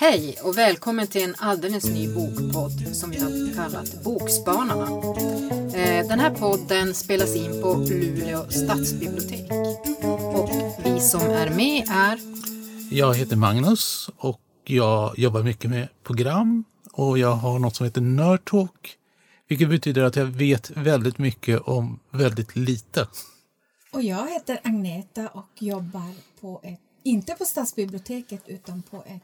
Hej och välkommen till en alldeles ny bokpodd som vi har kallat Bokspanarna. Eh, den här podden spelas in på Luleå stadsbibliotek. Och vi som är med är Jag heter Magnus och jag jobbar mycket med program och jag har något som heter Nerdtalk. Vilket betyder att jag vet väldigt mycket om väldigt lite. Och jag heter Agneta och jobbar på ett, inte på stadsbiblioteket utan på ett,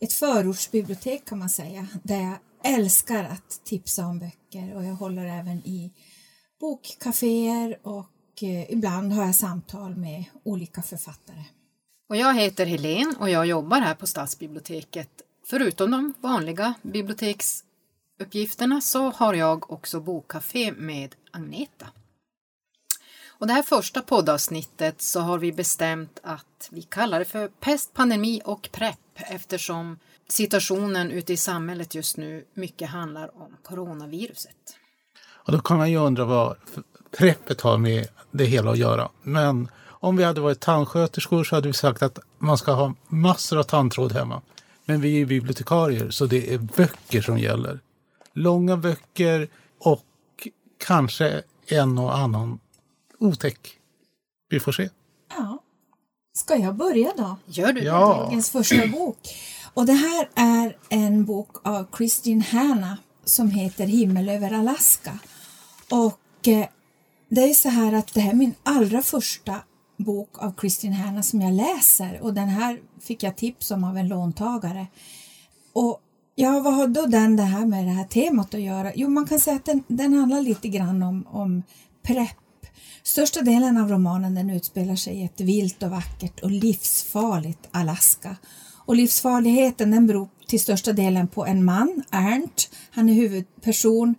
ett förortsbibliotek kan man säga, där jag älskar att tipsa om böcker och jag håller även i bokkaféer och eh, ibland har jag samtal med olika författare. och jag heter Helene och jag jobbar här på stadsbiblioteket. Förutom de vanliga biblioteksuppgifterna så har jag också bokcafé med Agneta. Och det här första poddavsnittet så har vi bestämt att vi kallar det för pest, pandemi och prepp eftersom situationen ute i samhället just nu mycket handlar om coronaviruset. Och då kan man ju undra vad preppet har med det hela att göra. Men om vi hade varit tandsköterskor så hade vi sagt att man ska ha massor av tandtråd hemma. Men vi är bibliotekarier så det är böcker som gäller. Långa böcker och kanske en och annan otäck. Vi får se. Ja. Ska jag börja då? Gör du det? Ja. Dagens första bok. Och det här är en bok av Kristin Hanna som heter Himmel över Alaska. Och eh, det är så här att det här är min allra första bok av Kristin Hanna som jag läser och den här fick jag tips om av en låntagare. Och ja, vad har då den det här med det här temat att göra? Jo, man kan säga att den, den handlar lite grann om, om prepp. Största delen av romanen den utspelar sig i ett vilt och vackert och livsfarligt Alaska. Och livsfarligheten den beror till största delen på en man, Ernst. Han är huvudperson.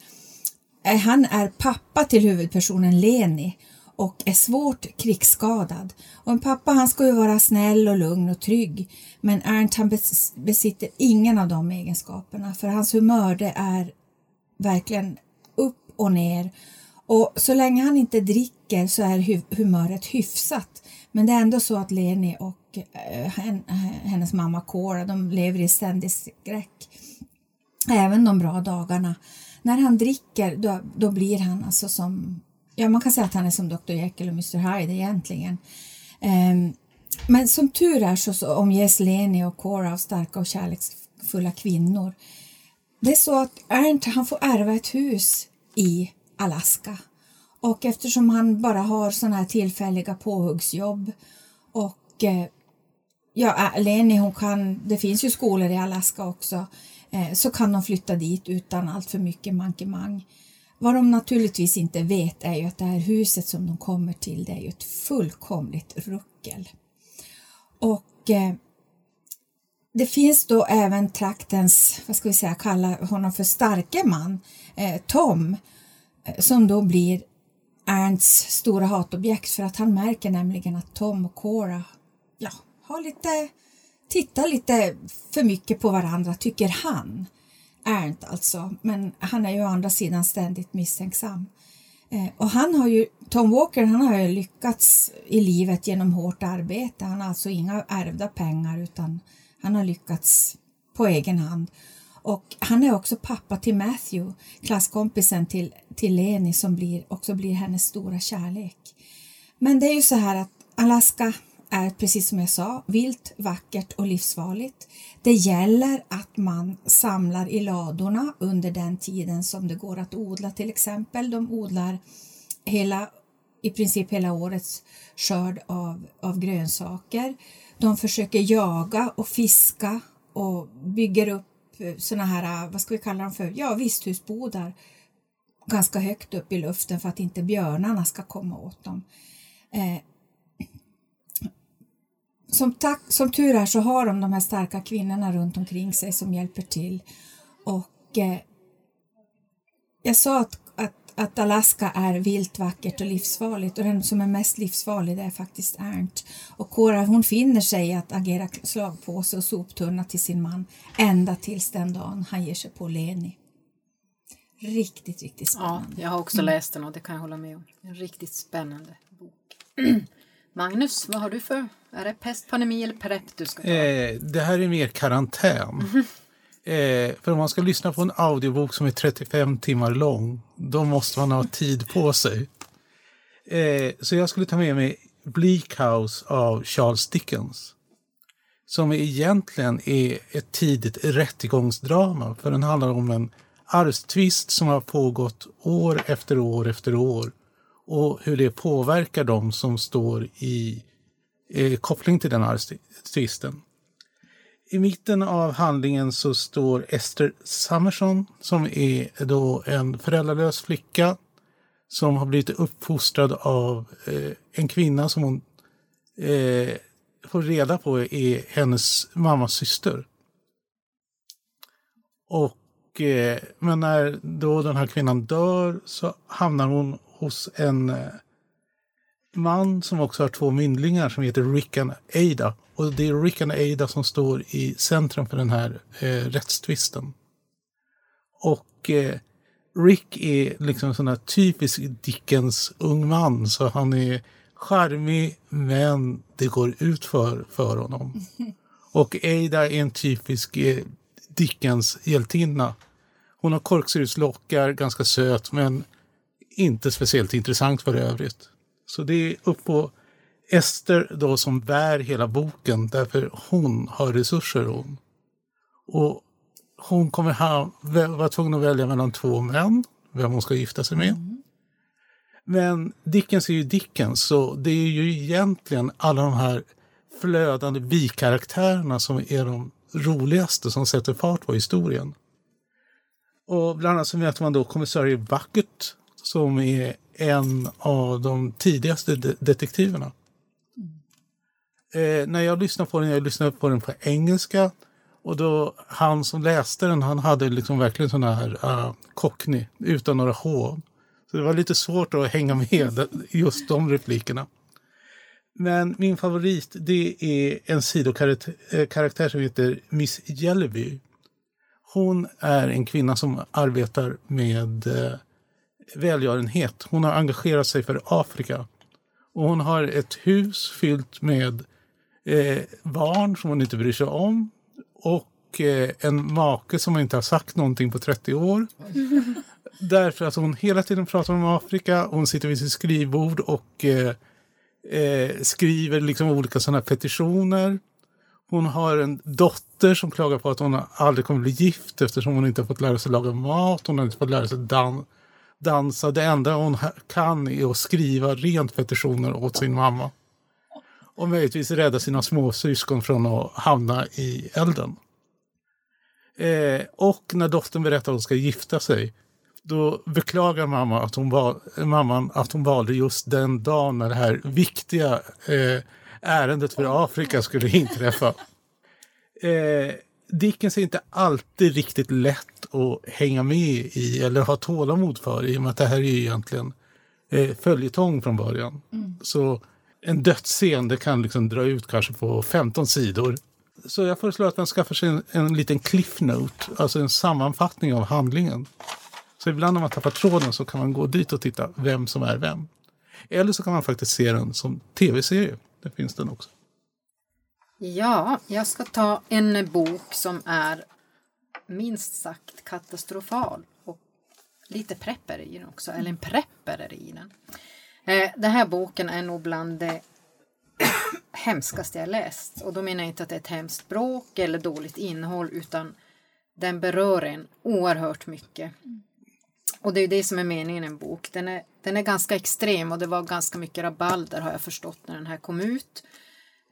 Eh, han är pappa till huvudpersonen Leni och är svårt krigsskadad. Och en pappa han ska ju vara snäll och lugn och trygg men Ernst han besitter ingen av de egenskaperna för hans humör det är verkligen upp och ner. Och så länge han inte dricker så är humöret hyfsat. Men det är ändå så att Leni och eh, eh, hennes mamma Cora de lever i ständig skräck. Även de bra dagarna. När han dricker då, då blir han alltså som, ja man kan säga att han är som Dr Jekyll och Mr Hyde egentligen. Um, men som tur är så, så omges Leni och Cora av starka och kärleksfulla kvinnor. Det är så att Ernst han får ärva ett hus i Alaska och eftersom han bara har sådana här tillfälliga påhuggsjobb och eh, ja, Leni hon kan, det finns ju skolor i Alaska också, eh, så kan de flytta dit utan allt för mycket mankemang. Vad de naturligtvis inte vet är ju att det här huset som de kommer till det är ju ett fullkomligt ruckel. Och eh, det finns då även traktens, vad ska vi säga, kalla honom för starke man, eh, Tom, Eh, som då blir Ernsts stora hatobjekt för att han märker nämligen att Tom och Cora ja, har lite, tittar lite för mycket på varandra, tycker han. Ernst alltså, men han är ju å andra sidan ständigt misstänksam. Eh, och han har ju, Tom Walker han har ju lyckats i livet genom hårt arbete. Han har alltså inga ärvda pengar utan han har lyckats på egen hand. Och han är också pappa till Matthew, klasskompisen till, till Leni som blir, också blir hennes stora kärlek. Men det är ju så här att Alaska är precis som jag sa vilt, vackert och livsfarligt. Det gäller att man samlar i ladorna under den tiden som det går att odla till exempel. De odlar hela, i princip hela årets skörd av, av grönsaker. De försöker jaga och fiska och bygger upp Eh, såna här, eh, vad ska vi kalla dem för, ja visthusbodar ganska högt upp i luften för att inte björnarna ska komma åt dem. Eh, som, tack, som tur är så har de de här starka kvinnorna runt omkring sig som hjälper till. Och eh, jag sa att, att, Alaska är vilt, vackert och livsfarligt och den som är mest livsfarlig det är faktiskt Ernst. Och Cora hon finner sig att agera slagpåse och soptunna till sin man ända tills den dagen han ger sig på Leni. Riktigt, riktigt Ja, spännande. jag har också läst den och det kan jag hålla med om. En riktigt spännande bok. Magnus, vad har du för? Är det pest, pandemi eller PREP du ska ta? Eh, det här är mer karantän. Eh, för om man ska lyssna på en audiobok som är 35 timmar lång, då måste man ha tid på sig. Eh, så jag skulle ta med mig Bleak House av Charles Dickens. Som egentligen är ett tidigt rättegångsdrama, för den handlar om en arvstvist som har pågått år efter år efter år och hur det påverkar dem som står i eh, koppling till den arvstvisten. I mitten av handlingen så står Esther Summerson som är då en föräldralös flicka som har blivit uppfostrad av eh, en kvinna som hon eh, får reda på är hennes mammas syster. Och, eh, men när då den här kvinnan dör så hamnar hon hos en eh, man som också har två myndlingar som heter Rick and Ada. Och det är Rick and Ada som står i centrum för den här eh, rättstvisten. Och eh, Rick är liksom en sån här typisk Dickens ung man. Så han är charmig men det går ut för, för honom. Och Ada är en typisk eh, Dickens hjältinna. Hon har korksuruslockar, ganska söt men inte speciellt intressant för övrigt. Så det är upp på Ester då som bär hela boken därför hon har resurser hon. Och hon kommer ha, vara tvungen att välja mellan två män, vem hon ska gifta sig med. Men Dickens är ju Dickens, så det är ju egentligen alla de här flödande bikaraktärerna som är de roligaste som sätter fart på historien. Och bland annat så möter man då kommissarie Bucket som är en av de tidigaste de detektiverna. Eh, när jag lyssnade på den, jag lyssnade på den på engelska och då han som läste den, han hade liksom verkligen sån här uh, cockney utan några H. Så det var lite svårt att hänga med just de replikerna. Men min favorit det är en sidokaraktär eh, som heter Miss Jellyby. Hon är en kvinna som arbetar med uh, välgörenhet. Hon har engagerat sig för Afrika. Och hon har ett hus fyllt med eh, barn som hon inte bryr sig om och eh, en make som inte har sagt någonting på 30 år. Därför att hon hela tiden pratar om Afrika. Hon sitter vid sitt skrivbord och eh, eh, skriver liksom olika sådana petitioner. Hon har en dotter som klagar på att hon aldrig kommer bli gift eftersom hon inte har fått lära sig laga mat. Hon har inte fått lära sig dans dansa. Det enda hon kan är att skriva rent petitioner åt sin mamma. Och möjligtvis rädda sina småsyskon från att hamna i elden. Eh, och när dottern berättar att hon ska gifta sig då beklagar mamma att hon val, mamman att hon valde just den dagen när det här viktiga eh, ärendet för Afrika skulle inträffa. Eh, Dickens är inte alltid riktigt lätt att hänga med i eller ha tålamod för i och med att det här är ju egentligen eh, följetong från början. Mm. Så en dödsscen det kan liksom dra ut kanske på 15 sidor. Så jag föreslår att man skaffar sig en, en liten cliff note, alltså en sammanfattning av handlingen. Så ibland när man tappar tråden så kan man gå dit och titta vem som är vem. Eller så kan man faktiskt se den som tv-serie. Det finns den också. Ja, jag ska ta en bok som är minst sagt katastrofal och lite prepper i den också, eller en prepper är i den. Eh, den här boken är nog bland det hemskaste jag läst och då menar jag inte att det är ett hemskt språk eller dåligt innehåll utan den berör en oerhört mycket. Och det är det som är meningen i en bok. Den är, den är ganska extrem och det var ganska mycket rabalder har jag förstått när den här kom ut.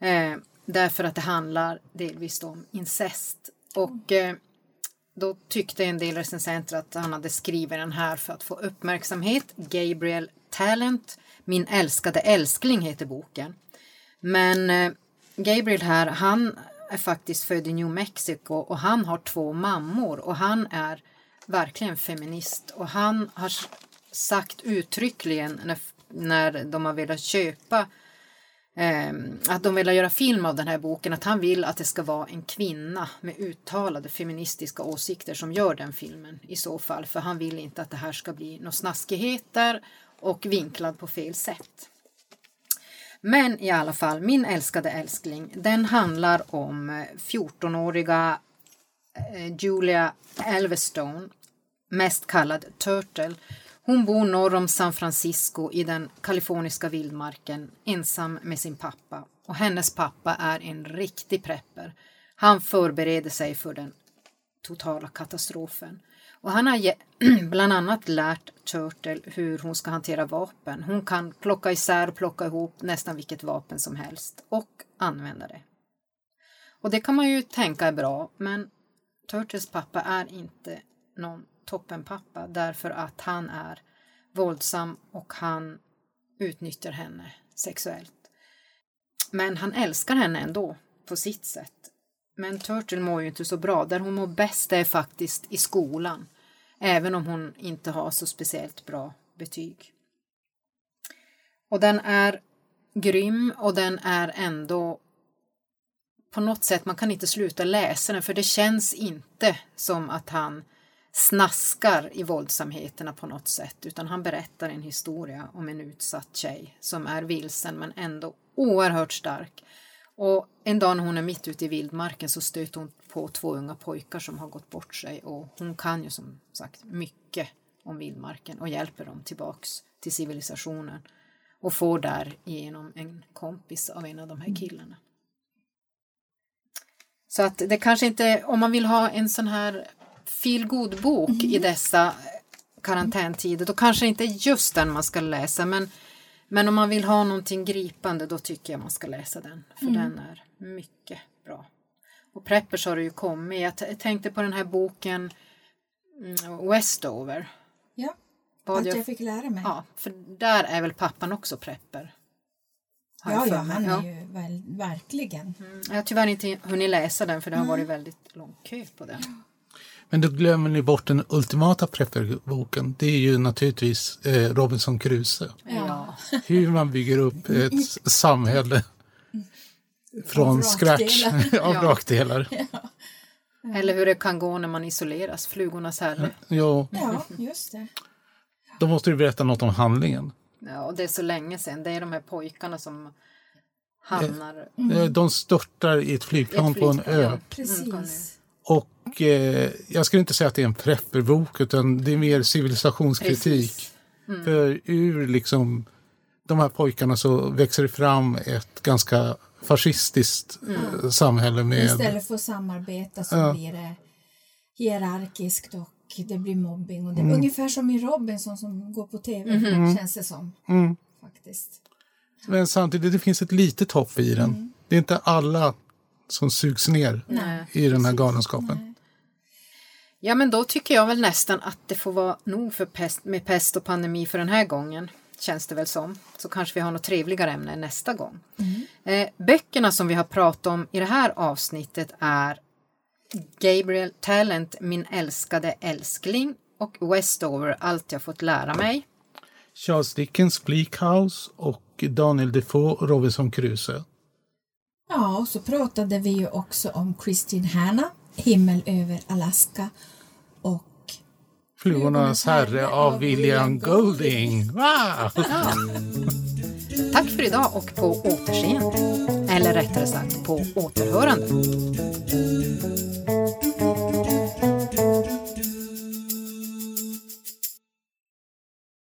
Eh, Därför att det handlar delvis om incest. Och eh, då tyckte en del recensenter att han hade skrivit den här för att få uppmärksamhet. Gabriel Talent, Min älskade älskling heter boken. Men eh, Gabriel här, han är faktiskt född i New Mexico och han har två mammor och han är verkligen feminist och han har sagt uttryckligen när, när de har velat köpa eh, Ehm, att de vill göra film av den här boken, att han vill att det ska vara en kvinna med uttalade feministiska åsikter som gör den filmen i så fall, för han vill inte att det här ska bli några snaskigheter och vinklad på fel sätt. Men i alla fall, min älskade älskling, den handlar om eh, 14-åriga eh, Julia Elverstone, mest kallad Turtle. Hon bor norr om San Francisco i den kaliforniska vildmarken ensam med sin pappa. Och hennes pappa är en riktig prepper. Han förbereder sig för den totala katastrofen. Och han har bland annat lärt Turtle hur hon ska hantera vapen. Hon kan plocka isär och plocka ihop nästan vilket vapen som helst och använda det. Och det kan man ju tänka är bra, men Turtles pappa är inte någon toppenpappa därför att han är våldsam och han utnyttjar henne sexuellt. Men han älskar henne ändå på sitt sätt. Men Turtle mår ju inte så bra. Där hon mår bäst är faktiskt i skolan. Även om hon inte har så speciellt bra betyg. Och den är grym och den är ändå på något sätt, man kan inte sluta läsa den för det känns inte som att han snaskar i våldsamheterna på något sätt utan han berättar en historia om en utsatt tjej som är vilsen men ändå oerhört stark. Och en dag när hon är mitt ute i vildmarken så stöter hon på två unga pojkar som har gått bort sig och hon kan ju som sagt mycket om vildmarken och hjälper dem tillbaks till civilisationen och får där igenom en kompis av en av de här killarna. Så att det kanske inte, om man vill ha en sån här feel bok mm. i dessa karantäntider, då kanske inte just den man ska läsa men men om man vill ha någonting gripande då tycker jag man ska läsa den. För mm. den är mycket bra. Och Preppers har det ju kommit. Jag tänkte på den här boken mm, Westover. Ja, Vad allt jag, jag fick lära mig. Ja, för där är väl pappan också prepper. Ja, ja, han är ju väl, verkligen. Mm. Jag har tyvärr inte hunnit läsa den för det har varit väldigt lång kö på den. Men då glömmer ni bort den ultimata prepperboken. Det är ju naturligtvis eh, Robinson Crusoe. Ja. Hur man bygger upp ett samhälle från av scratch av ja. rakdelar. Ja. Eller hur det kan gå när man isoleras, flugornas herre. Ja, ja just det. Då måste du berätta något om handlingen. Ja, och det är så länge sedan. Det är de här pojkarna som hamnar... Mm. De störtar i ett flygplan, ett flygplan på en ö. Ja, precis. Och eh, jag skulle inte säga att det är en prepperbok utan det är mer civilisationskritik. Mm. För ur liksom de här pojkarna så växer det fram ett ganska fascistiskt mm. Eh, samhälle. Med, Istället för att samarbeta så ja. blir det hierarkiskt och det blir mobbing. Och det, mm. Ungefär som i Robinson som går på tv, mm. känns det som. Mm. Faktiskt. Men samtidigt, det finns ett litet hopp i den. Mm. Det är inte alla som sugs ner Nej. i den här galenskapen. Nej. Ja, men då tycker jag väl nästan att det får vara nog för pest, med pest och pandemi för den här gången. Känns det väl som. Så kanske vi har något trevligare ämne nästa gång. Mm. Eh, böckerna som vi har pratat om i det här avsnittet är Gabriel Talent, Min älskade älskling och Westover, Allt jag fått lära mig. Charles Dickens Bleak House och Daniel Defoe Robinson Crusoe. Ja, och så pratade vi ju också om Christine Hanna, Himmel över Alaska och Flugornas herre av William Golding. Wow! Ja. Tack för idag och på återseende. Eller rättare sagt på återhörande.